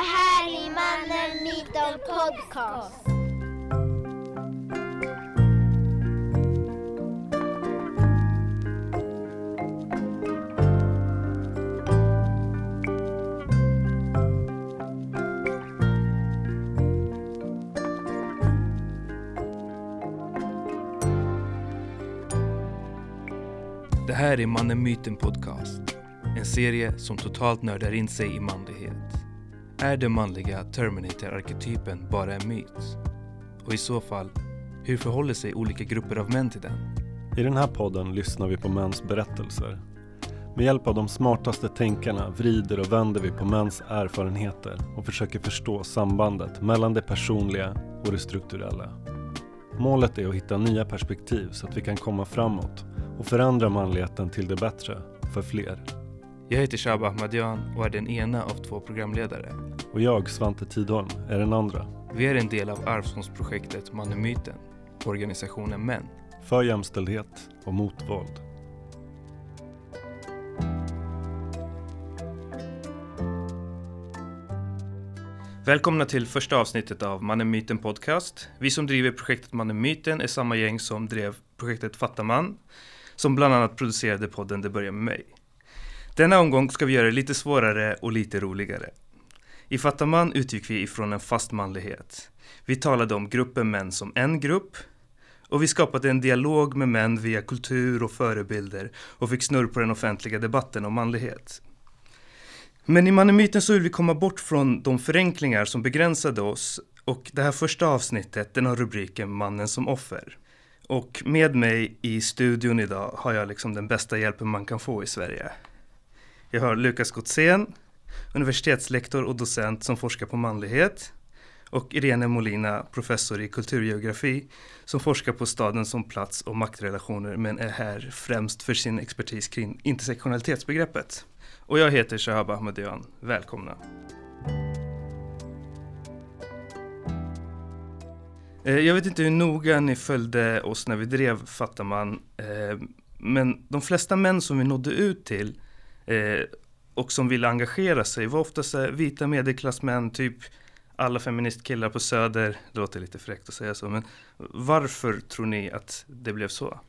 Det här är Mannen Myten Podcast. Det här är Mannen Myten Podcast. En serie som totalt nördar in sig i manlighet. Är den manliga Terminator-arketypen bara en myt? Och i så fall, hur förhåller sig olika grupper av män till den? I den här podden lyssnar vi på mäns berättelser. Med hjälp av de smartaste tänkarna vrider och vänder vi på mäns erfarenheter och försöker förstå sambandet mellan det personliga och det strukturella. Målet är att hitta nya perspektiv så att vi kan komma framåt och förändra manligheten till det bättre för fler. Jag heter Shaba Ahmadian och är den ena av två programledare. Och jag, Svante Tidholm, är den andra. Vi är en del av Arvsfondsprojektet Mannen Myten, organisationen Män. För jämställdhet och mot våld. Välkomna till första avsnittet av Mannen Myten Podcast. Vi som driver projektet Mannen Myten är samma gäng som drev projektet Fatta Man, som bland annat producerade podden Det börjar med mig. Denna omgång ska vi göra det lite svårare och lite roligare. I Fatta Man utgick vi ifrån en fast manlighet. Vi talade om gruppen män som en grupp och vi skapade en dialog med män via kultur och förebilder och fick snurr på den offentliga debatten om manlighet. Men i Mannemyten så vill vi komma bort från de förenklingar som begränsade oss och det här första avsnittet den har rubriken Mannen som offer. Och med mig i studion idag har jag liksom den bästa hjälpen man kan få i Sverige. Jag har Lukas Gottsén, universitetslektor och docent som forskar på manlighet och Irene Molina, professor i kulturgeografi som forskar på staden som plats och maktrelationer men är här främst för sin expertis kring intersektionalitetsbegreppet. Och jag heter Shahab Ahmadian. Välkomna! Eh, jag vet inte hur noga ni följde oss när vi drev Fattar man, eh, men de flesta män som vi nådde ut till eh, och som ville engagera sig var oftast vita medelklassmän, typ alla feministkillar på Söder. Det låter lite fräckt att säga så, men varför tror ni att det blev så?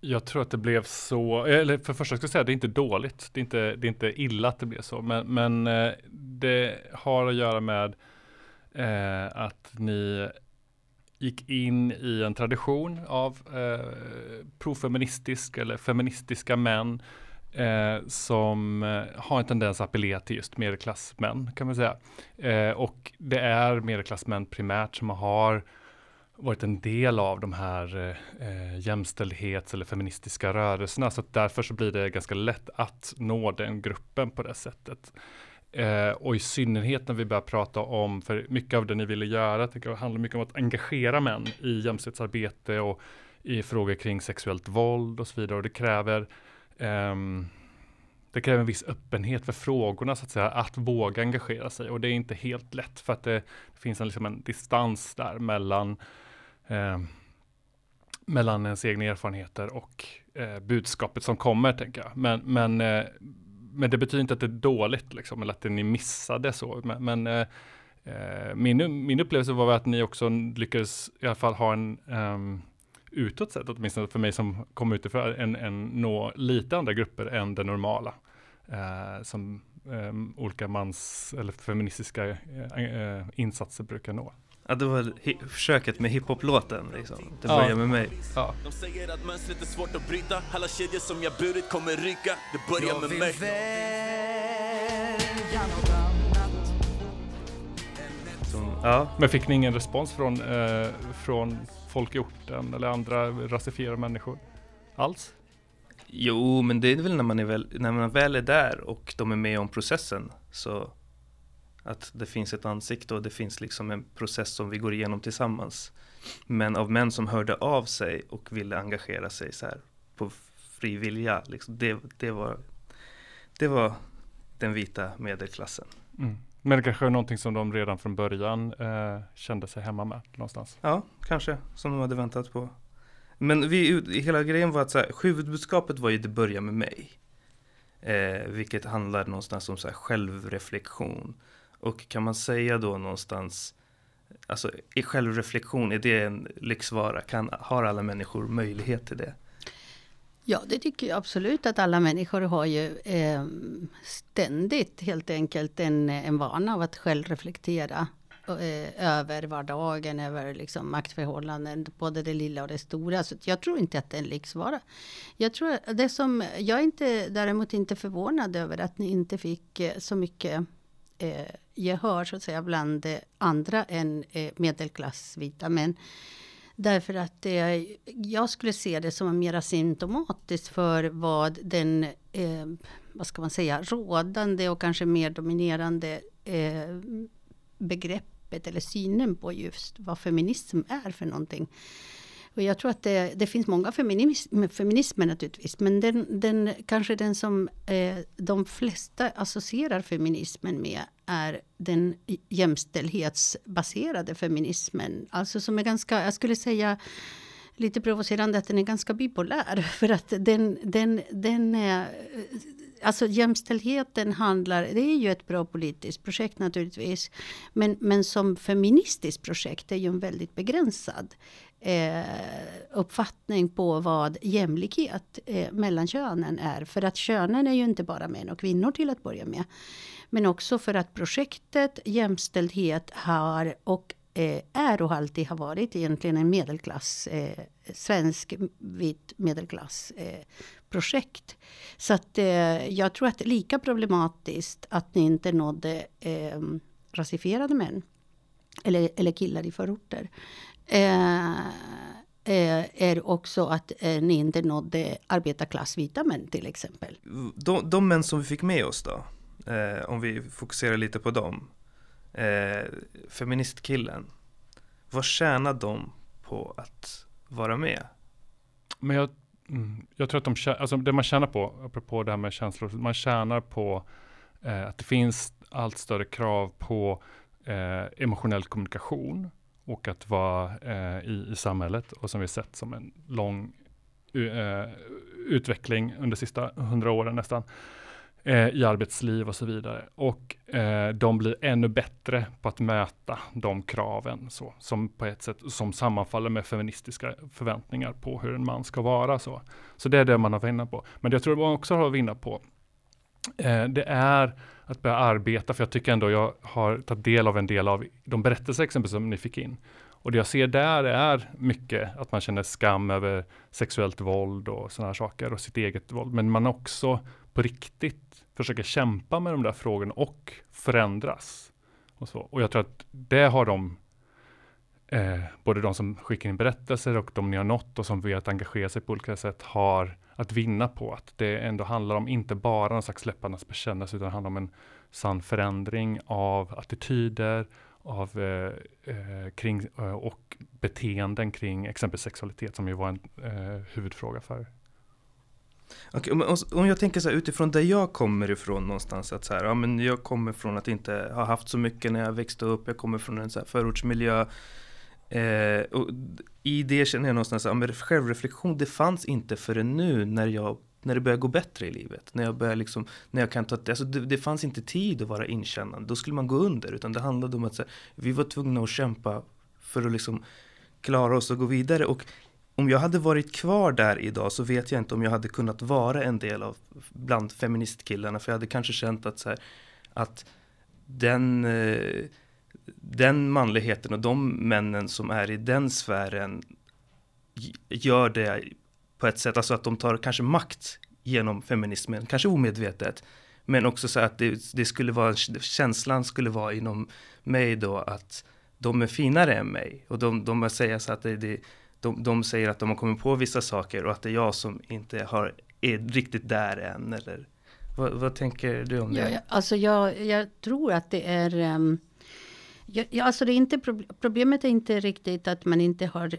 Jag tror att det blev så, eller för det första ska jag säga det är inte dåligt. Det är inte, det är inte illa att det blev så, men, men eh, det har att göra med eh, att ni gick in i en tradition av eh, profeministisk eller feministiska män eh, som eh, har en tendens att appellera till just medelklassmän kan man säga. Eh, och det är medelklassmän primärt som har varit en del av de här eh, eh jämställdhets eller feministiska rörelserna. Så därför så blir det ganska lätt att nå den gruppen på det sättet. Eh, och i synnerhet när vi börjar prata om, för mycket av det ni ville göra tycker jag handlar mycket om att engagera män i jämställdhetsarbete och i frågor kring sexuellt våld och så vidare. Och det kräver um, det kräver en viss öppenhet för frågorna så att säga, att våga engagera sig och det är inte helt lätt för att det, det finns en, liksom en distans där mellan eh, mellan ens egna erfarenheter och eh, budskapet som kommer, tänker jag. Men, men, eh, men det betyder inte att det är dåligt, liksom, eller att ni missade så. Men, men eh, eh, min, min upplevelse var att ni också lyckades i alla fall ha en um, utåt sett, åtminstone för mig som kom utifrån, en, en nå lite andra grupper än det normala. Eh, som eh, olika mans eller feministiska eh, insatser brukar nå. Ja, det var försöket med hiphop-låten liksom. Det Ja. börjar med mig. Ja. De säger att mönstret är svårt att bryta Alla kedjor som jag burit kommer ryka Det börjar med mig ja, Men fick ni ingen respons från, eh, från folk i orten eller andra rasifierade människor alls? Jo, men det är väl när man, är väl, när man väl är där och de är med om processen. Så att det finns ett ansikte och det finns liksom en process som vi går igenom tillsammans. Men av män som hörde av sig och ville engagera sig så här på fri vilja, liksom, det, det, var, det var den vita medelklassen. Mm. Men det kanske är någonting som de redan från början eh, kände sig hemma med någonstans. Ja, kanske, som de hade väntat på. Men vi, hela grejen var att så här, huvudbudskapet var ju det börjar med mig. Eh, vilket handlar någonstans om så här självreflektion. Och kan man säga då någonstans, alltså i självreflektion, är det en lyxvara? Kan, har alla människor möjlighet till det? Ja, det tycker jag absolut att alla människor har ju eh, ständigt helt enkelt en, en vana av att självreflektera eh, över vardagen, över liksom maktförhållanden, både det lilla och det stora. Så jag tror inte att det är en lyxvara. Jag, tror det som, jag är inte, däremot inte förvånad över att ni inte fick eh, så mycket eh, gehör så att säga bland eh, andra än eh, medelklassvita män. Därför att det, jag skulle se det som mer symptomatiskt för vad den, eh, vad ska man säga, rådande och kanske mer dominerande eh, begreppet eller synen på just vad feminism är för någonting. Och jag tror att det, det finns många feminism, feminismer naturligtvis, men den, den, kanske den som eh, de flesta associerar feminismen med är den jämställdhetsbaserade feminismen. Alltså som är ganska, jag skulle säga lite provocerande att den är ganska bipolär. För att den, den, den är, eh, alltså jämställdheten handlar, det är ju ett bra politiskt projekt naturligtvis. Men, men som feministiskt projekt är ju en väldigt begränsad eh, uppfattning på vad jämlikhet eh, mellan könen är. För att könen är ju inte bara män och kvinnor till att börja med. Men också för att projektet jämställdhet har och eh, är och alltid har varit egentligen en medelklass, eh, svensk vit medelklass eh, projekt. Så att eh, jag tror att det är lika problematiskt att ni inte nådde eh, rasifierade män. Eller, eller killar i förorter. Eh, eh, är också att eh, ni inte nådde arbetarklassvita män till exempel. De, de män som vi fick med oss då, eh, om vi fokuserar lite på dem. Eh, feministkillen, vad tjänar de på att vara med? Men jag, mm, jag tror att de alltså det man tjänar på, apropå det här med känslor, man tjänar på eh, att det finns allt större krav på eh, emotionell kommunikation och att vara eh, i, i samhället och som vi sett som en lång uh, utveckling under sista hundra åren nästan eh, i arbetsliv och så vidare. Och eh, de blir ännu bättre på att möta de kraven så, som på ett sätt som sammanfaller med feministiska förväntningar på hur en man ska vara. Så, så det är det man har vinna på. Men det jag tror man också har att vinna på, eh, det är att börja arbeta, för jag tycker ändå jag har tagit del av en del av de berättelser exempel som ni fick in. Och det jag ser där är mycket att man känner skam över sexuellt våld och sådana här saker och sitt eget våld. Men man också på riktigt försöker kämpa med de där frågorna och förändras. Och, så. och jag tror att det har de, eh, både de som skickar in berättelser och de ni har nått och som vet engagera sig på olika sätt har att vinna på att det ändå handlar om inte bara en slags läpparnas bekännelse utan det handlar om en sann förändring av attityder av, eh, eh kring, eh, och beteenden kring exempelvis sexualitet som ju var en eh, huvudfråga för Okay, om jag tänker så här, utifrån där jag kommer ifrån någonstans. Att så här, ja, men jag kommer från att inte ha haft så mycket när jag växte upp. Jag kommer från en så här förortsmiljö. Eh, och I det känner jag någonstans att självreflektion det fanns inte förrän nu när jag när det börjar gå bättre i livet. När jag börjar liksom, när jag kan ta, alltså det, det fanns inte tid att vara inkännande. Då skulle man gå under. Utan det handlade om att här, vi var tvungna att kämpa för att liksom klara oss och gå vidare. Och om jag hade varit kvar där idag så vet jag inte om jag hade kunnat vara en del av bland feministkillarna. För jag hade kanske känt att, så här, att den, eh, den manligheten och de männen som är i den sfären gör det på ett sätt, alltså att de tar kanske makt genom feminismen, kanske omedvetet. Men också så att det, det skulle vara, känslan skulle vara inom mig då att de är finare än mig. Och de, de säger så att det, det de, de säger att de har kommit på vissa saker och att det är jag som inte har, är riktigt där än. Eller, vad, vad tänker du om det? Ja, alltså jag, jag tror att det är... Um, ja, alltså det är inte, problemet är inte riktigt att man inte har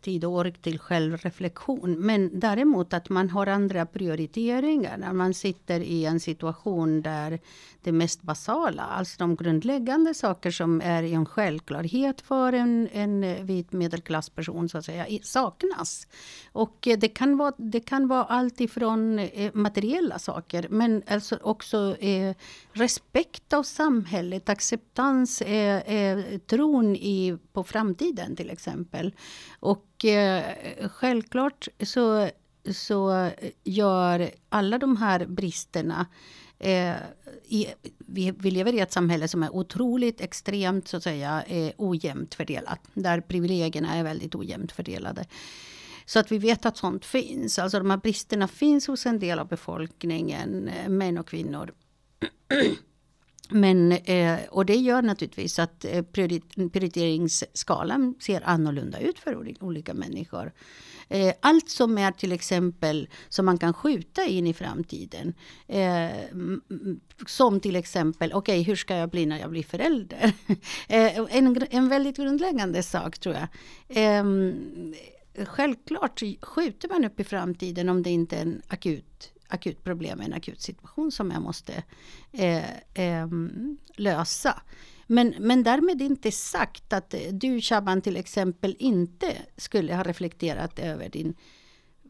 tid och ork till självreflektion. Men däremot att man har andra prioriteringar när man sitter i en situation där det mest basala, alltså de grundläggande saker som är en självklarhet för en, en vit medelklassperson så att säga, saknas. Och det kan vara, det kan vara allt ifrån eh, materiella saker men alltså också eh, respekt av samhället, acceptans, eh, eh, tron i, på framtiden till exempel. Och eh, självklart så, så gör alla de här bristerna Eh, i, vi, vi lever i ett samhälle som är otroligt extremt så att säga eh, ojämnt fördelat. Där privilegierna är väldigt ojämnt fördelade. Så att vi vet att sånt finns. Alltså de här bristerna finns hos en del av befolkningen, eh, män och kvinnor. Men, eh, och det gör naturligtvis att eh, prioriteringsskalan ser annorlunda ut för olika människor. Eh, allt som är till exempel som man kan skjuta in i framtiden. Som till exempel, okej okay, hur ska jag bli när jag blir förälder? En, en väldigt grundläggande sak tror jag. Ehm, självklart skjuter man upp i framtiden om det inte är en akut akut problem, i en akut situation som jag måste eh, eh, lösa. Men, men därmed inte sagt att du Shaban till exempel inte skulle ha reflekterat över din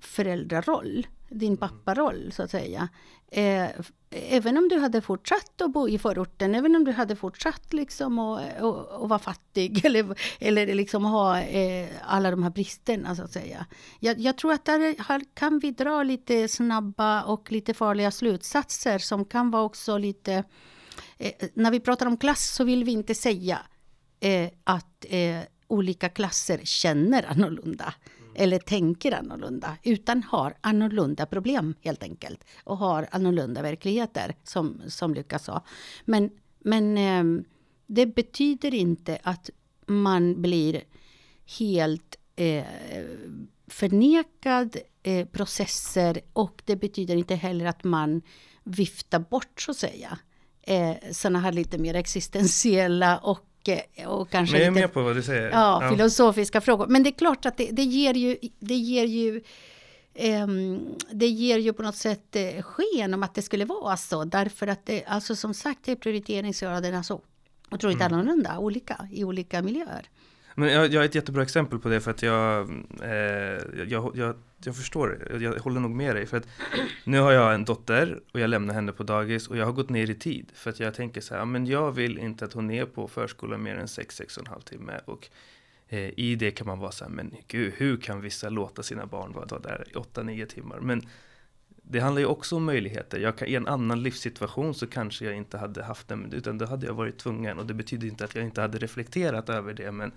föräldraroll, din papparoll så att säga. Eh, även om du hade fortsatt att bo i förorten, även om du hade fortsatt liksom att, att, att vara fattig eller, eller liksom ha eh, alla de här bristerna så att säga. Jag, jag tror att där kan vi dra lite snabba och lite farliga slutsatser som kan vara också lite eh, när vi pratar om klass så vill vi inte säga eh, att eh, olika klasser känner annorlunda eller tänker annorlunda, utan har annorlunda problem helt enkelt. Och har annorlunda verkligheter, som, som Lukas sa. Men, men eh, det betyder inte att man blir helt eh, förnekad eh, processer och det betyder inte heller att man viftar bort, så att säga, eh, sådana här lite mer existentiella och och kanske Men jag är lite, med på vad du säger. Ja, ja, filosofiska frågor. Men det är klart att det, det ger ju, det ger ju um, det ger ju på något sätt uh, sken om att det skulle vara så. Därför att det, alltså som sagt är prioriteringsgraderna så otroligt mm. annorlunda, olika i olika miljöer. Men jag, jag har ett jättebra exempel på det för att jag, eh, jag, jag, jag förstår, jag håller nog med dig. För att nu har jag en dotter och jag lämnar henne på dagis och jag har gått ner i tid. För att jag tänker så här, men jag vill inte att hon är på förskolan mer än 6-6 och en halv timme. Och eh, i det kan man vara så här, men gud, hur kan vissa låta sina barn vara där i 8-9 timmar? Men det handlar ju också om möjligheter. Jag kan, I en annan livssituation så kanske jag inte hade haft den, utan då hade jag varit tvungen. Och det betyder inte att jag inte hade reflekterat över det, men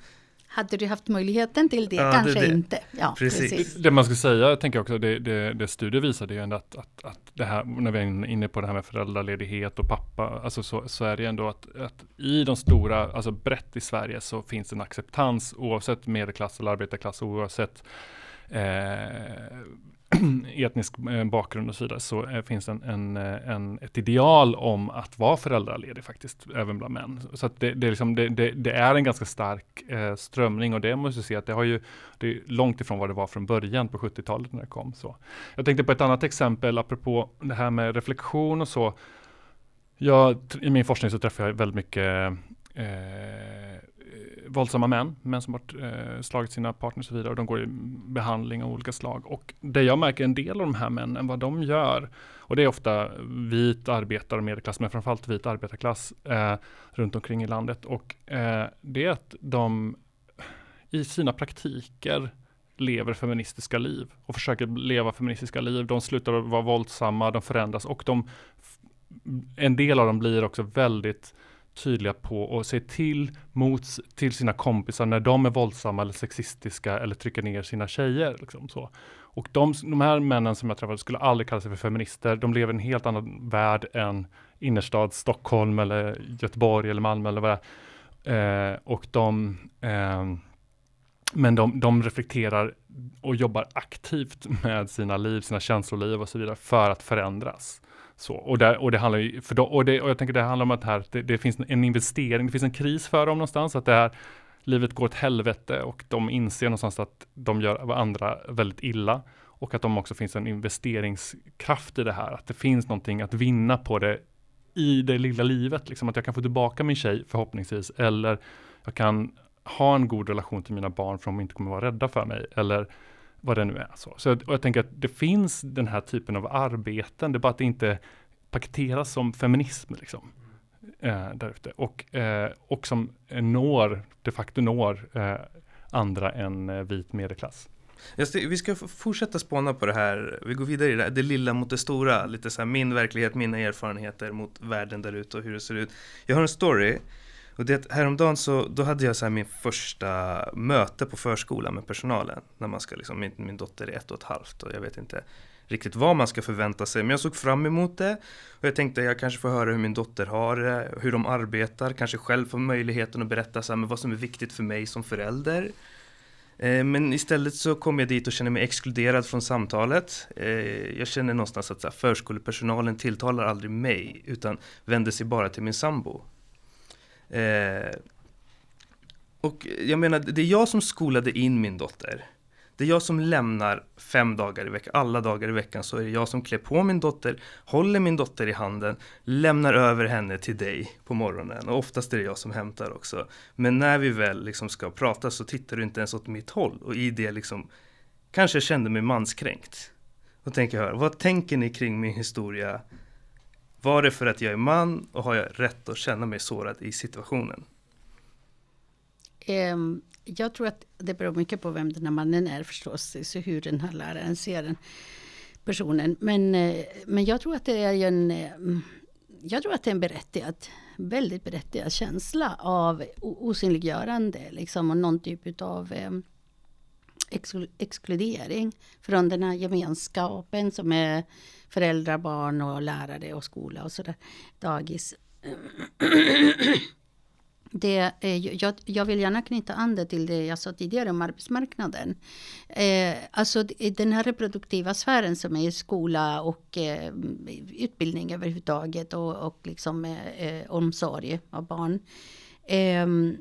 hade du haft möjligheten till det? Ja, Kanske det, det. inte. Ja, precis. precis. Det man ska säga, tänker jag också, det, det, det studier visar det är ändå att, att, att det här, när vi är inne på det här med föräldraledighet och pappa, alltså så, så är det ändå att, att i de stora, alltså brett i Sverige så finns en acceptans oavsett medelklass eller arbetarklass, oavsett eh, etnisk eh, bakgrund och så vidare, så eh, finns en, en, eh, en, ett ideal om att vara föräldraledig faktiskt, även bland män. Så att det, det, liksom, det, det är en ganska stark eh, strömning och det måste jag se, att det har ju, det är långt ifrån vad det var från början på 70-talet när det kom. Så. Jag tänkte på ett annat exempel, apropå det här med reflektion och så. Jag, I min forskning så träffar jag väldigt mycket eh, våldsamma män, män som har eh, slagit sina partners och så vidare och de går i behandling av olika slag. Och det jag märker en del av de här männen, vad de gör, och det är ofta vit arbetar och medelklass, men framförallt vit arbetarklass eh, runt omkring i landet. Och eh, det är att de i sina praktiker lever feministiska liv och försöker leva feministiska liv. De slutar vara våldsamma, de förändras och de, en del av dem blir också väldigt tydliga på och se till mot till sina kompisar när de är våldsamma eller sexistiska eller trycker ner sina tjejer. Liksom så. Och de, de här männen som jag träffade skulle aldrig kalla sig för feminister. De lever i en helt annan värld än innerstad Stockholm eller Göteborg eller Malmö eller vad det är. Eh, och de eh, men de, de reflekterar och jobbar aktivt med sina liv, sina känsloliv och så vidare för att förändras. Så, och, där, och det handlar ju, för då, och, det, och jag tänker det handlar om att här, det, det, finns en investering, det finns en kris för dem någonstans, att det här, livet går åt helvete och de inser någonstans att de gör andra väldigt illa. Och att de också finns en investeringskraft i det här, att det finns någonting att vinna på det i det lilla livet, liksom. Att jag kan få tillbaka min tjej förhoppningsvis, eller jag kan ha en god relation till mina barn för de inte kommer vara rädda för mig, eller vad det nu är. Så, så jag, jag tänker att det finns den här typen av arbeten, det är bara att det inte paketeras som feminism. Liksom eh, därute. och, eh, och som når, de facto når eh, andra än eh, vit medelklass. Vi ska fortsätta spåna på det här. Vi går vidare i det, här. det lilla mot det stora. Lite så här min verklighet, mina erfarenheter mot världen där ute och hur det ser ut. Jag har en story. Och det häromdagen så då hade jag så min första möte på förskolan med personalen. När man ska liksom, min, min dotter är ett och ett halvt och jag vet inte riktigt vad man ska förvänta sig. Men jag såg fram emot det och jag tänkte jag kanske får höra hur min dotter har det, hur de arbetar, kanske själv får möjligheten att berätta så här, vad som är viktigt för mig som förälder. Eh, men istället så kom jag dit och kände mig exkluderad från samtalet. Eh, jag känner någonstans att så här, förskolepersonalen tilltalar aldrig mig utan vänder sig bara till min sambo. Eh, och jag menar, det är jag som skolade in min dotter. Det är jag som lämnar fem dagar i veckan, alla dagar i veckan så är det jag som klär på min dotter, håller min dotter i handen, lämnar över henne till dig på morgonen och oftast är det jag som hämtar också. Men när vi väl liksom ska prata så tittar du inte ens åt mitt håll och i det liksom kanske jag kände mig manskränkt. Och tänker jag vad tänker ni kring min historia? Var det för att jag är man och har jag rätt att känna mig sårad i situationen? Um, jag tror att det beror mycket på vem den här mannen är förstås, så hur den här läraren ser den personen. Men, eh, men jag tror att det är en eh, jag tror att det är en berättigad, väldigt berättigad känsla av osynliggörande liksom, och någon typ av exkludering från den här gemenskapen som är föräldrar, barn och lärare och skola och sådär, dagis det, eh, jag, jag, vill gärna knyta an det till det jag sa tidigare om arbetsmarknaden. Eh, alltså den här reproduktiva sfären som är skola och eh, utbildning överhuvudtaget och, och liksom, eh, eh omsorg av barn. Ehm,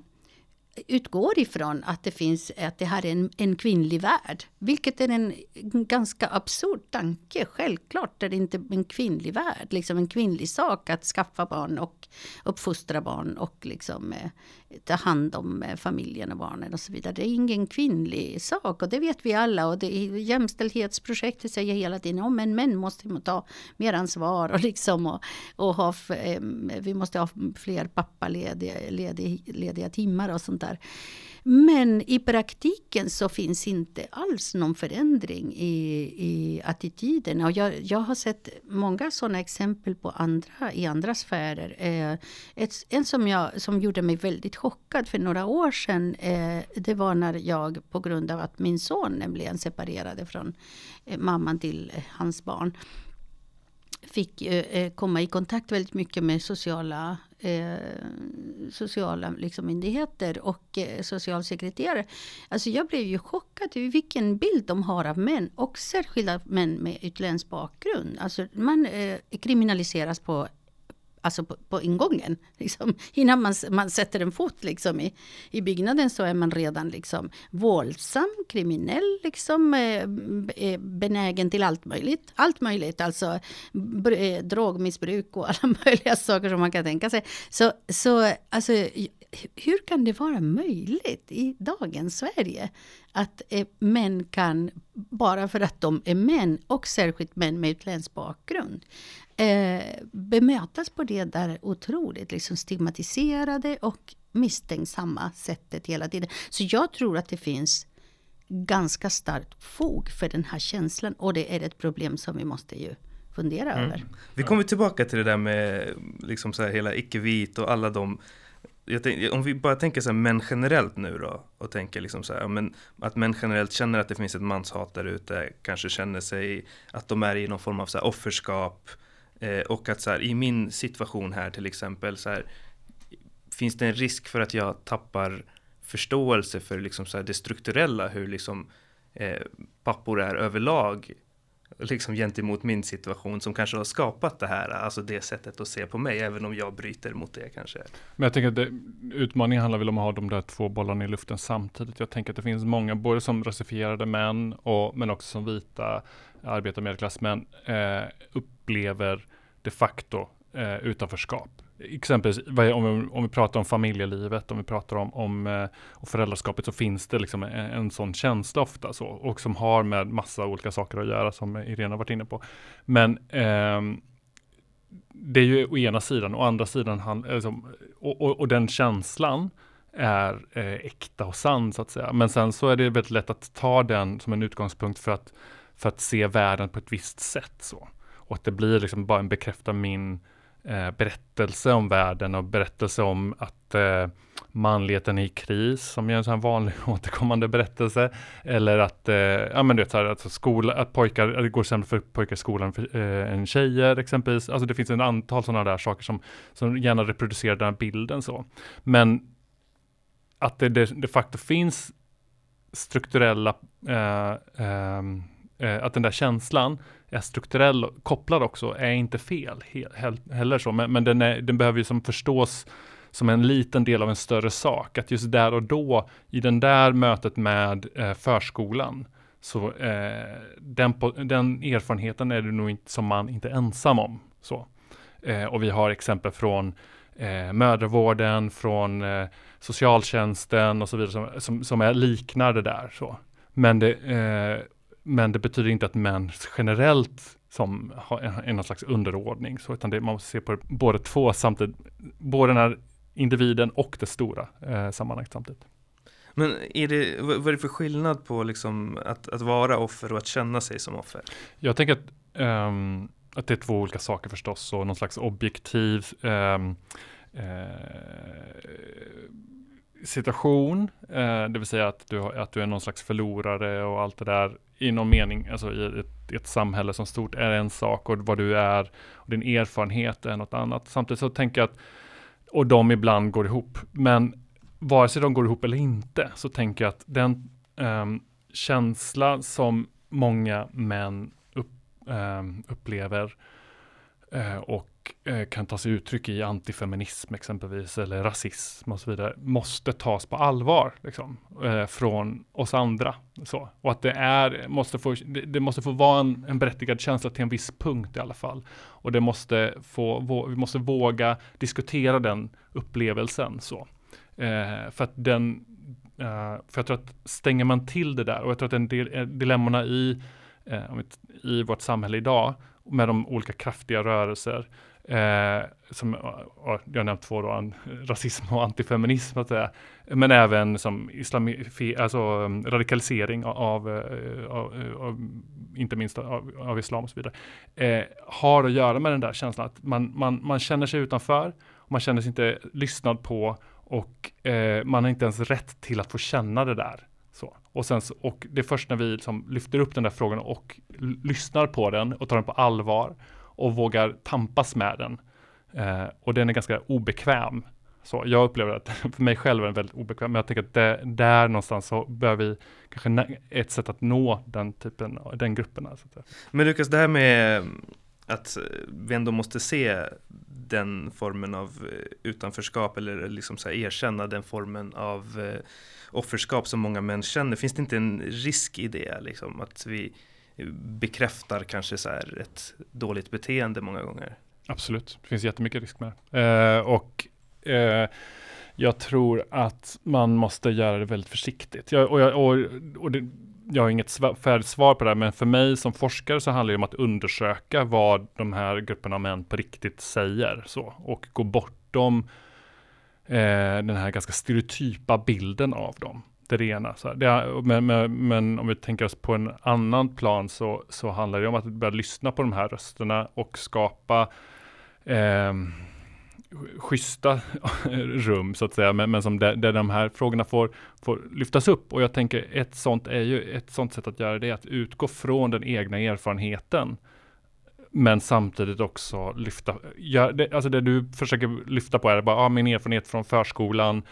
Utgår ifrån att det finns att det här är en, en kvinnlig värld. Vilket är en, en ganska absurd tanke. Självklart är det inte en kvinnlig värld, liksom en kvinnlig sak att skaffa barn och uppfostra barn och liksom eh, ta hand om eh, familjen och barnen och så vidare. Det är ingen kvinnlig sak och det vet vi alla. Och det, är jämställdhetsprojektet säger hela tiden att men män måste ta mer ansvar och, liksom, och, och ha, eh, vi måste ha fler pappalediga lediga, lediga timmar och sånt där. Men i praktiken så finns inte alls någon förändring i, i attityderna. Och jag, jag har sett många sådana exempel på andra, i andra sfärer. Eh, ett, en som, jag, som gjorde mig väldigt chockad för några år sedan. Eh, det var när jag på grund av att min son nämligen separerade från eh, mamman till eh, hans barn fick eh, komma i kontakt väldigt mycket med sociala, eh, sociala liksom, myndigheter och eh, socialsekreterare. Alltså jag blev ju chockad över vilken bild de har av män och särskilda män med utländsk bakgrund. Alltså man eh, kriminaliseras på alltså på, på ingången. Liksom. Innan man, man sätter en fot liksom, i, i byggnaden så är man redan liksom, våldsam, kriminell, liksom, eh, eh benägen till allt möjligt. Allt möjligt, alltså eh, drogmissbruk och alla möjliga saker som man kan tänka sig. Så, så alltså, hur kan det vara möjligt i dagens Sverige att eh, män kan, bara för att de är män och särskilt män med utländsk bakgrund, eh, bemötas på det där otroligt liksom stigmatiserade och misstänksamma sättet hela tiden. Så jag tror att det finns ganska starkt fog för den här känslan och det är ett problem som vi måste ju fundera mm. över. Vi kommer tillbaka till det där med liksom så här hela icke-vit och alla de Tänkte, om vi bara tänker så här, män generellt nu då och tänker liksom så här, men att män generellt känner att det finns ett manshat där ute, kanske känner sig att de är i någon form av så offerskap, Eh, och att så här, i min situation här till exempel så här, finns det en risk för att jag tappar förståelse för liksom så här, det strukturella, hur liksom, eh, pappor är överlag liksom gentemot min situation som kanske har skapat det här, alltså det sättet att se på mig, även om jag bryter mot det kanske. Men jag tänker att det, utmaningen handlar väl om att ha de där två bollarna i luften samtidigt. Jag tänker att det finns många, både som rasifierade män, och, men också som vita arbetar medelklassmän, eh, upplever de facto eh, utanförskap exempelvis om vi, om vi pratar om familjelivet, om vi pratar om, om, om eh, föräldraskapet så finns det liksom en, en sån känsla ofta så och som har med massa olika saker att göra som Irena varit inne på. Men eh, det är ju å ena sidan, å andra sidan, han, liksom, och, och, och, den känslan är eh, äkta och sann så att säga. Men sen så är det väldigt lätt att ta den som en utgångspunkt för att, för att se världen på ett visst sätt så. Och att det blir liksom bara en bekräftar min eh, berättelse om världen och berättelse om att eh, manligheten är i kris, som är en sån vanlig återkommande berättelse. Eller att, eh, ja men du vet, så här, alltså skola, att pojkar, det går sämre för pojkar i skolan för, eh, än tjejer exempelvis. Alltså det finns ett antal sådana där saker som, som gärna reproducerar den här bilden så. Men att det de facto finns strukturella, eh, ehm, eh, att den där känslan är strukturell kopplad också är inte fel he heller så, men, men den, är, den behöver ju som förstås som en liten del av en större sak. Att just där och då, i den där mötet med eh, förskolan, så eh, den, på, den erfarenheten är du nog inte, som man inte ensam om. Så. Eh, och vi har exempel från eh, mödravården, från eh, socialtjänsten och så vidare som, som, som är liknar det där. Så. Men det, eh, men det betyder inte att män generellt som har en, en slags underordning, så, utan det, man måste se på båda två samtidigt, både den här individen och det stora eh, sammanhanget samtidigt. Men är det, vad är det för skillnad på liksom att, att vara offer och att känna sig som offer? Jag tänker att, um, att det är två olika saker förstås och någon slags objektiv um, uh, situation, eh, det vill säga att du, att du är någon slags förlorare och allt det där i någon mening, alltså i ett, ett, samhälle som stort är en sak och vad du är och din erfarenhet är något annat. Samtidigt så tänker jag att, och de ibland går ihop, men vare sig de går ihop eller inte, så tänker jag att den eh, känsla som många män upp, ehm, eh, upplever och Eh, kan ta sig uttryck i antifeminism exempelvis eller rasism och så vidare måste tas på allvar liksom, eh, från oss andra. Så. Och att det, är, måste få, det, måste få vara en, en berättigad känsla till en viss punkt i alla fall. Och det måste få, vi måste våga diskutera den upplevelsen. Så. Eh, för att den, eh, för jag tror att stänger man till det där och jag tror att en del, eh, dilemmorna i, eh, i vårt samhälle idag med de olika kraftiga rörelser Eh, som, jag har nämnt två då, rasism och antifeminism, att säga. men även som islami, alltså, um, radikalisering av, eh, av, eh, av, inte minst av, av, islam och så vidare, eh, har att göra med den där känslan att man, man, man känner sig utanför, man känner sig inte lyssnad på och eh, man har inte ens rätt till att få känna det där. Så. Och, sen, och det är först när vi liksom lyfter upp den där frågan och lyssnar på den och tar den på allvar och vågar tampas med den. Eh, och den är ganska obekväm. Så jag upplever att för mig själv är den väldigt obekväm, men jag tänker att det, där någonstans så bör vi kanske ett sätt att nå den typen, den gruppen. Alltså. Men Lukas, det här med att vi ändå måste se den formen av eh, utanförskap eller liksom så erkänna den formen av eh, offerskap som många män känner. Finns det inte en risk i det? Liksom, att vi bekräftar kanske så här ett dåligt beteende många gånger. Absolut, det finns jättemycket risk med det. Eh, och eh, jag tror att man måste göra det väldigt försiktigt. Jag, och, jag, och, och det, jag har inget färdigt svar på det, här, men för mig som forskare så handlar det om att undersöka vad de här grupperna av män på riktigt säger så, och gå bortom eh, den här ganska stereotypa bilden av dem det rena. Så det, men, men, men, om vi tänker oss på en annan plan så, så handlar det om att börja lyssna på de här rösterna och skapa eh, schyssta rum så att säga, men, men som där, där, de här frågorna får, får lyftas upp. Och jag tänker ett sånt är ju ett sånt sätt att göra det, att utgå från den egna erfarenheten. Men samtidigt också lyfta, ja, det, alltså det du försöker lyfta på är bara, ah, min erfarenhet från förskolan,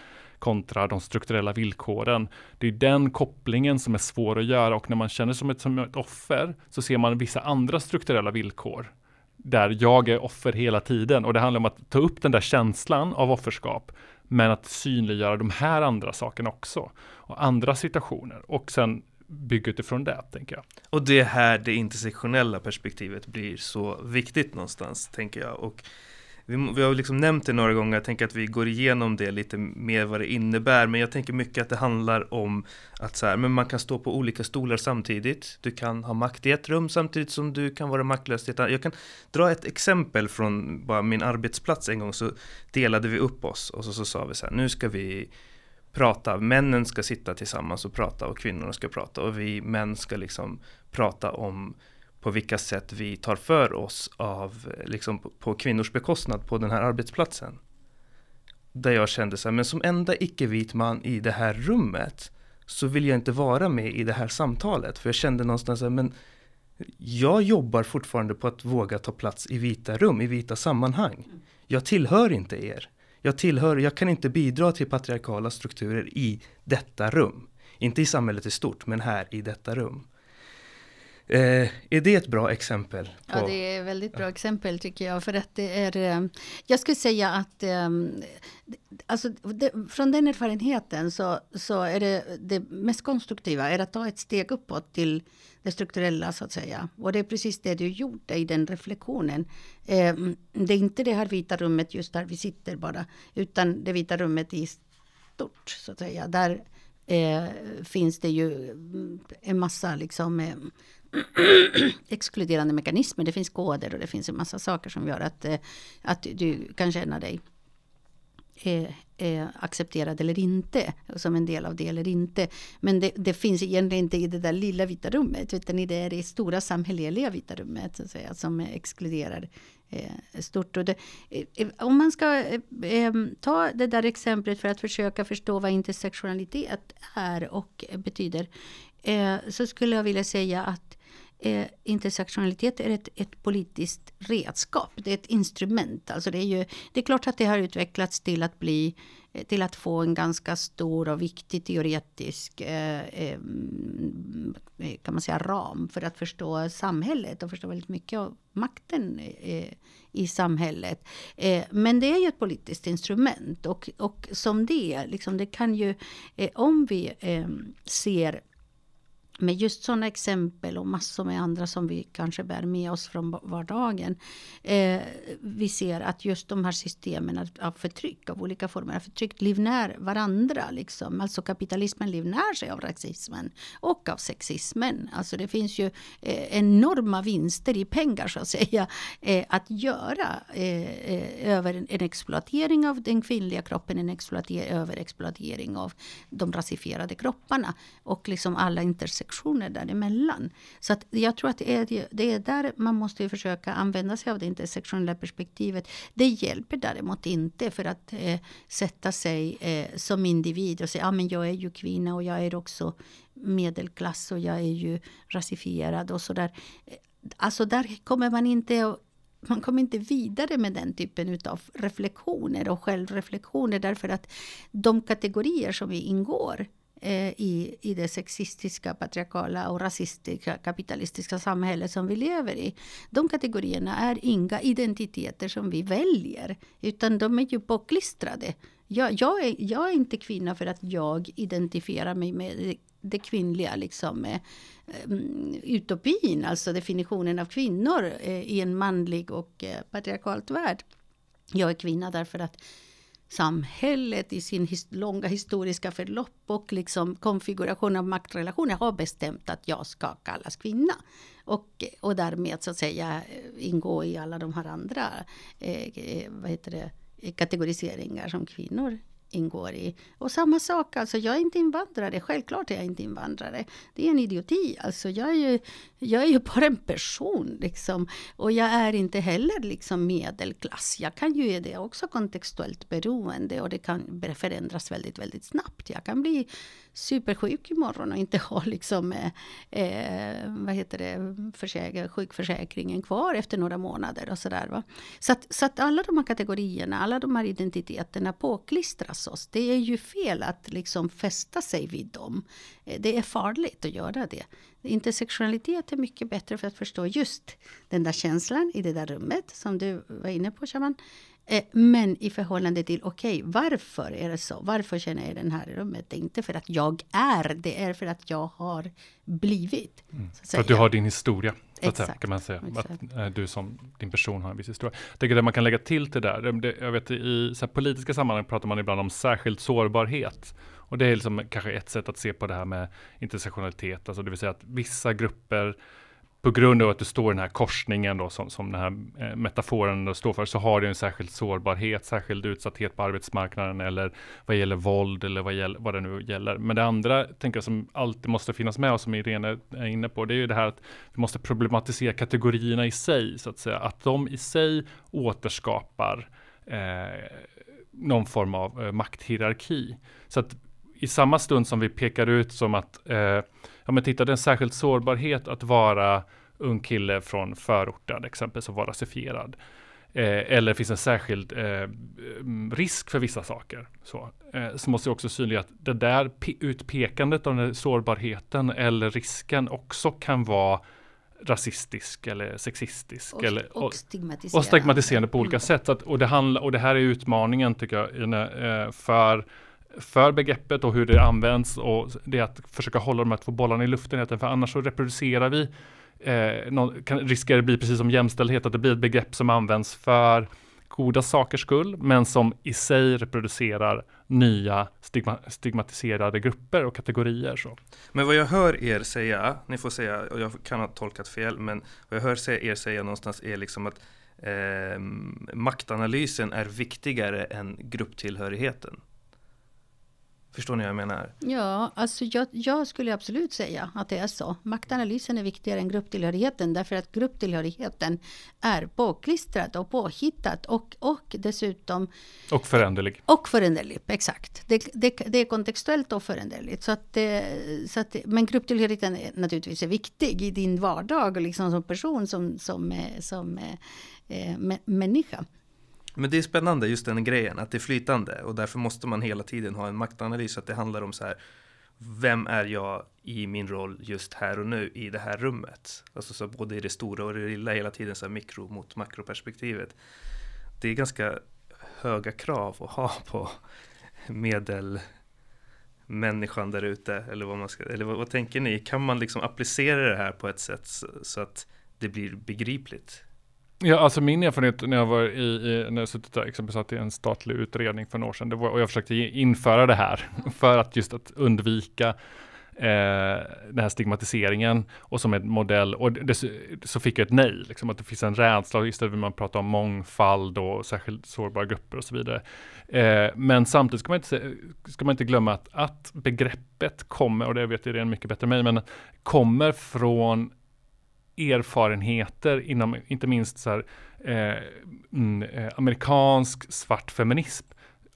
kontra de strukturella villkoren. Det är den kopplingen som är svår att göra och när man känner sig som ett, som ett offer så ser man vissa andra strukturella villkor där jag är offer hela tiden och det handlar om att ta upp den där känslan av offerskap men att synliggöra de här andra sakerna också och andra situationer och sen bygga utifrån det, tänker jag. Och det är här det intersektionella perspektivet blir så viktigt någonstans, tänker jag. Och vi, vi har liksom nämnt det några gånger, jag tänker att vi går igenom det lite mer vad det innebär, men jag tänker mycket att det handlar om att så här, men man kan stå på olika stolar samtidigt. Du kan ha makt i ett rum samtidigt som du kan vara maktlös i ett annat. Jag kan dra ett exempel från bara min arbetsplats en gång så delade vi upp oss och så, så sa vi så här, nu ska vi prata, männen ska sitta tillsammans och prata och kvinnorna ska prata och vi män ska liksom prata om på vilka sätt vi tar för oss av, eh, liksom på kvinnors bekostnad på den här arbetsplatsen. Där jag kände så här, men som enda icke-vit man i det här rummet så vill jag inte vara med i det här samtalet. För jag kände någonstans att men jag jobbar fortfarande på att våga ta plats i vita rum, i vita sammanhang. Jag tillhör inte er. Jag tillhör, jag kan inte bidra till patriarkala strukturer i detta rum. Inte i samhället i stort, men här i detta rum. Eh, är det ett bra exempel? På... Ja, det är ett väldigt bra exempel tycker jag. För att det är, eh, jag skulle säga att eh, alltså, det, från den erfarenheten så, så är det, det mest konstruktiva är att ta ett steg uppåt till det strukturella så att säga. Och det är precis det du gjorde i den reflektionen. Eh, det är inte det här vita rummet just där vi sitter bara, utan det vita rummet i stort så att säga. Där eh, finns det ju en massa liksom eh, exkluderande mekanismer. Det finns koder och det finns en massa saker som gör att, eh, att du kan känna dig är, är accepterad eller inte, som en del av det eller inte. Men det, det, finns egentligen inte i det där lilla vita rummet, utan i det, det stora samhälleliga vita rummet, så att säga, som exkluderar eh, stort. Och det, eh, om man ska eh, eh, ta det där exemplet för att försöka förstå vad intersektionalitet är och betyder, eh, så skulle jag vilja säga att eh, intersektionalitet är ett, ett politiskt redskap. Det är ett instrument. Alltså det, är ju, det är klart att det har utvecklats till att bli eh, till att få en ganska stor och viktig teoretisk eh, eh, kan man säga, ram för att förstå samhället och förstå väldigt mycket av makten eh, i samhället. Eh, men det är ju ett politiskt instrument och, och som det, liksom, det kan ju, eh, om vi ser med just sådana exempel och massor med andra som vi kanske bär med oss från vardagen. Eh, vi ser att just de här systemen av förtryck, av olika former av förtryck, livnär varandra. Liksom. Alltså kapitalismen livnär sig av rasismen och av sexismen. Alltså det finns ju eh, enorma vinster i pengar så att säga eh, att göra eh, eh över en, en, exploatering av den kvinnliga kroppen, en exploatering, överexploatering av de rasifierade kropparna och liksom alla intersektioner reflektioner däremellan. Så att jag tror att det är, det är där man måste försöka använda sig av det intersektionella perspektivet. Det hjälper däremot inte för att eh, sätta sig eh, som individ och säga att ah, jag är ju kvinna och jag är också medelklass och jag är ju rasifierad och sådär. Eh, alltså där kommer man inte man kommer inte vidare med den typen av reflektioner och självreflektioner därför att de kategorier som vi ingår Eh, i, i det sexistiska, patriarkala och rasistiska kapitalistiska samhälle som vi lever i. De kategorierna är inga identiteter som vi väljer, utan de är ju påklistrade. Jag, jag, är, jag är inte kvinna för att jag identifierar mig med det kvinnliga, liksom, eh, mm, utopin, alltså definitionen av kvinnor eh, i en manlig och eh, patriarkalt värld. Jag är kvinna därför att samhället i sin his långa historiska förlopp och liksom konfiguration av maktrelationer har bestämt att jag ska kallas kvinna. Och, och därmed så att säga eh, ingå i alla de här andra eh, eh vad heter det, kategoriseringar som kvinnor ingår i. Och samma sak, alltså jag är inte invandrare. Självklart är jag inte invandrare. Det är en idioti. Alltså jag är ju, jag är ju bara en person. Liksom. Och jag är inte heller liksom medelklass. Jag kan ju är det också kontextuellt beroende och det kan förändras väldigt, väldigt snabbt. Jag kan bli supersjuk imorgon och inte ha liksom, eh, eh, vad heter det, försäkring, sjukförsäkringen kvar efter några månader och sådär. Så, att, så att alla de här kategorierna, alla de här identiteterna påklistras oss. Det är ju fel att liksom fästa sig vid dem. Eh, det är farligt att göra det. Intersektionalitet är mycket bättre för att förstå just den där känslan i det där rummet som du var inne på, Shaman. Eh, men i förhållande till, okej, okay, varför är det så? Varför känner jag det här i rummet? Det är inte för att jag är, det är för att jag har blivit. Mm. Att för att du har din historia, att säga, kan man säga. Exakt. Att äh, du som din person har en viss historia. Jag tycker det man kan lägga till till det där, jag vet i så politiska sammanhang pratar man ibland om särskild sårbarhet. Och det är liksom kanske ett sätt att se på det här med intersektionalitet, alltså det vill säga att vissa grupper på grund av att du står i den här korsningen då, som, som den här eh, metaforen då står för, så har du en särskild sårbarhet, särskild utsatthet på arbetsmarknaden eller vad gäller våld eller vad, gäller, vad det nu gäller. Men det andra, tänker jag, som alltid måste finnas med och som Irene är inne på, det är ju det här att vi måste problematisera kategorierna i sig, så att säga. Att de i sig återskapar eh, någon form av eh, makthierarki. Så att i samma stund som vi pekar ut som att, eh, ja men titta, det är en särskild sårbarhet att vara ung kille från förorten, exempelvis, och vara rasifierad. Eh, eller finns en särskild eh, risk för vissa saker. Så, eh, så måste jag också synliggöra att det där utpekandet av den sårbarheten eller risken också kan vara rasistisk eller sexistisk. Och, eller, och, stigmatiserande. och stigmatiserande på olika mm. sätt. Att, och, det handla, och det här är utmaningen tycker jag eh, för för begreppet och hur det används och det är att försöka hålla de här två bollarna i luften. För annars så reproducerar vi, eh, någon, kan, riskerar det bli precis som jämställdhet, att det blir ett begrepp som används för goda sakers skull, men som i sig reproducerar nya stigma, stigmatiserade grupper och kategorier. Så. Men vad jag hör er säga, ni får säga, och jag kan ha tolkat fel, men vad jag hör er säga någonstans är liksom att eh, maktanalysen är viktigare än grupptillhörigheten. Förstår ni vad jag menar? Ja, alltså jag, jag, skulle absolut säga att det är så. Maktanalysen är viktigare än grupptillhörigheten därför att grupptillhörigheten är påklistrad och påhittat och, och dessutom... Och föränderlig. Och föränderlig, exakt. Det, det, det är kontextuellt och föränderligt. Så att, så att, men grupptillhörigheten är naturligtvis är viktig i din vardag liksom som person, som, som, som, som eh, människa. Men det är spännande just den grejen, att det är flytande och därför måste man hela tiden ha en maktanalys, att det handlar om så här, vem är jag i min roll just här och nu i det här rummet? Alltså så både i det stora och det lilla, hela tiden så här mikro mot makroperspektivet. Det är ganska höga krav att ha på medelmänniskan där ute, eller vad man ska, eller vad, vad, tänker ni? Kan man liksom applicera det här på ett sätt så, så att det blir begripligt? Ja, alltså min erfarenhet när jag var i, i när jag suttit där, exempelvis satt i en statlig utredning för några år sedan, det var, och jag försökte införa det här för att just att undvika eh, den här stigmatiseringen och som en modell. Och det, så fick jag ett nej, liksom, att det finns en rädsla, istället vill man prata om mångfald och särskilt sårbara grupper och så vidare. Eh, men samtidigt ska man inte, ska man inte glömma att, att begreppet kommer, och det vet jag redan mycket bättre än mig, men kommer från erfarenheter inom, inte minst så här, eh, mm, eh, amerikansk svart feminism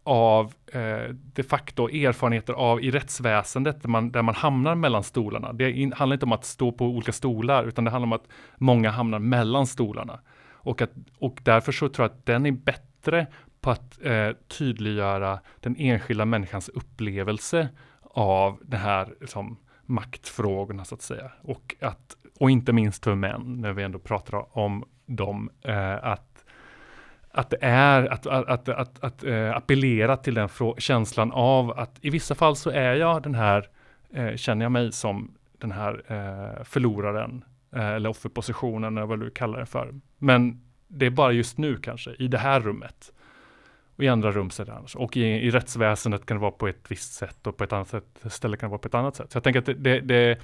av eh, de facto erfarenheter av i rättsväsendet där man, där man hamnar mellan stolarna. Det in, handlar inte om att stå på olika stolar utan det handlar om att många hamnar mellan stolarna. Och, att, och därför så tror jag att den är bättre på att eh, tydliggöra den enskilda människans upplevelse av det här liksom, maktfrågorna så att säga. Och att och inte minst för män, när vi ändå pratar om dem, eh, att, att det är att, att, att, att, att eh, appellera till den känslan av att i vissa fall så är jag den här, eh, känner jag mig som den här eh, förloraren, eh, eller offerpositionen, eller vad du kallar det för. Men det är bara just nu kanske, i det här rummet. Och i andra rum så är det annars. Och i, i rättsväsendet kan det vara på ett visst sätt och på ett annat sätt, ställe kan det vara på ett annat sätt. Så jag tänker att det, det, det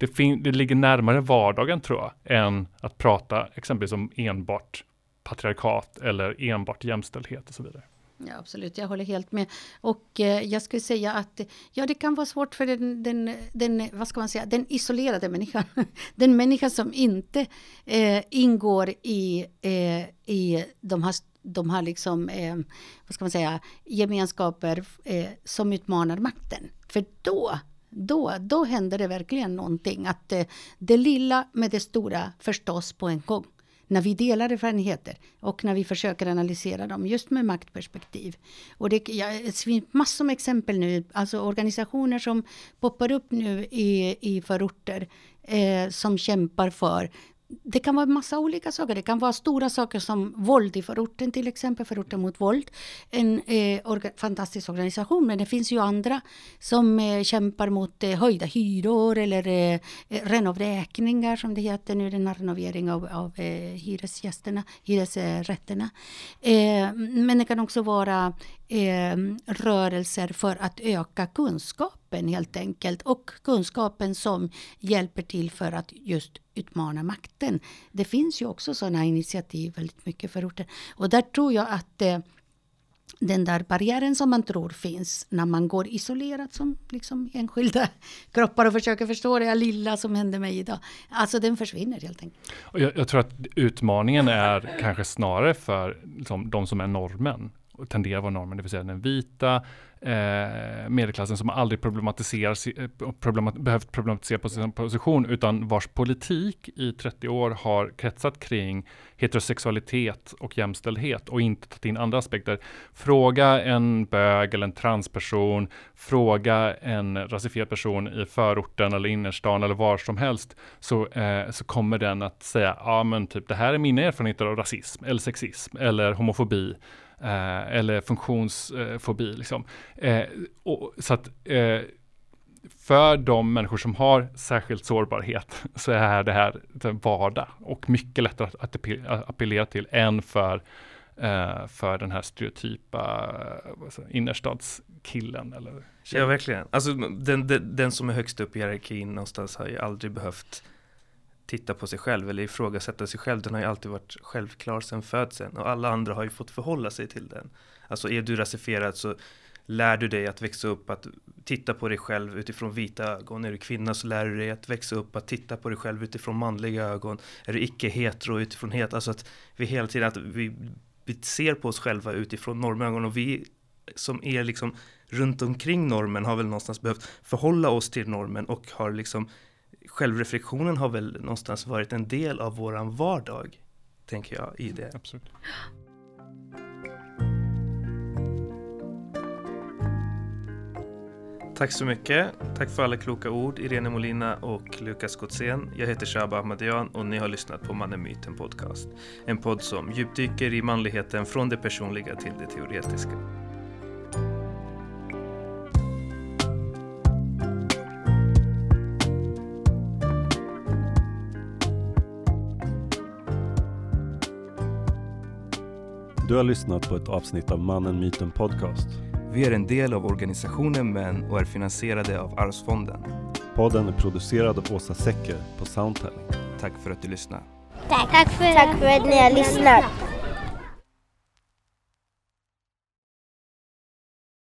det, fin- det ligger närmare vardagen tror jag, än att prata exempelvis om enbart patriarkat eller enbart jämställdhet och så vidare. Ja, absolut, jag håller helt med. Och eh, jag skulle säga att ja, det kan vara svårt för den, den, den, vad ska man säga, den isolerade människan. Den människa som inte eh, ingår i, eh, i de här, de här liksom, eh, vad ska man säga, gemenskaper eh, som utmanar makten. För då då, då händer det verkligen någonting. Att det, det lilla med det stora förstås på en gång. när vi delar erfarenheter och när vi försöker analysera dem just med maktperspektiv. Och det, ja, det finns massor med exempel nu, alltså organisationer som poppar upp nu i, i förorter eh, som kämpar för det kan vara massa olika saker. Det kan vara stora saker som våld i förorten till exempel, förorten mot våld. En eh, orga, fantastisk organisation, men det finns ju andra som eh, kämpar mot eh, höjda hyror eller eh, eh renovräkningar som det heter nu, den renovering av, av eh, hyresgästerna, hyresrätterna. Eh, men det kan också vara eh, rörelser för att öka kunskapen helt enkelt och kunskapen som hjälper till för att just utmana makten. Det finns ju också sådana initiativ väldigt mycket för orten. Och där tror jag att eh, den där barriären som man tror finns när man går isolerat som liksom enskilda kroppar och försöker förstå det lilla som händer mig idag. Alltså den försvinner helt enkelt. Och jag, jag tror att utmaningen är kanske snarare för liksom, de som är normen tenderar att vara normen, det vill säga den vita eh, medelklassen som aldrig eh, problemat, behövt problematisera på sin position, utan vars politik i 30 år har kretsat kring heterosexualitet och jämställdhet och inte tagit in andra aspekter. Fråga en bög eller en transperson, fråga en rasifierad person i förorten eller innerstan eller var som helst, så, eh, så kommer den att säga, ja men typ det här är mina erfarenheter av rasism eller sexism eller homofobi eh, eller funktionsfobi. Eh, liksom. Eh, och, så att eh, för de människor som har särskilt sårbarhet så är det här vardag och mycket lättare att, att appellera till än för eh, för den här stereotypa eh, innerstadskillen. Eller ja, verkligen. Alltså, den, den, den, som är högst upp i hierarkin någonstans har ju aldrig behövt titta på sig själv eller ifrågasätta sig själv. Den har ju alltid varit självklar sedan födseln och alla andra har ju fått förhålla sig till den. Alltså är du rasifierad så lär du dig att växa upp att titta på dig själv utifrån vita ögon. Är du kvinna så lär du dig att växa upp att titta på dig själv utifrån manliga ögon. Är du icke hetero utifrån het, alltså att vi hela tiden att vi, vi ser på oss själva utifrån normögon och vi som är liksom runt omkring normen har väl någonstans behövt förhålla oss till normen och har liksom självreflektionen har väl någonstans varit en del av våran vardag, tänker jag i det. Absolut. Tack så mycket. Tack för alla kloka ord, Irene Molina och Lukas Gotzén. Jag heter Shaba Ahmadian och ni har lyssnat på Mannen Myten Podcast. En podd som djupdyker i manligheten från det personliga till det teoretiska. Du har lyssnat på ett avsnitt av Mannen Myten Podcast. Vi är en del av organisationen Män och är finansierade av Arvsfonden. Podden är producerad av Åsa Secker på Soundtelling. Tack för att du lyssnade. Tack. Tack, för, Tack för att ni har lyssnat.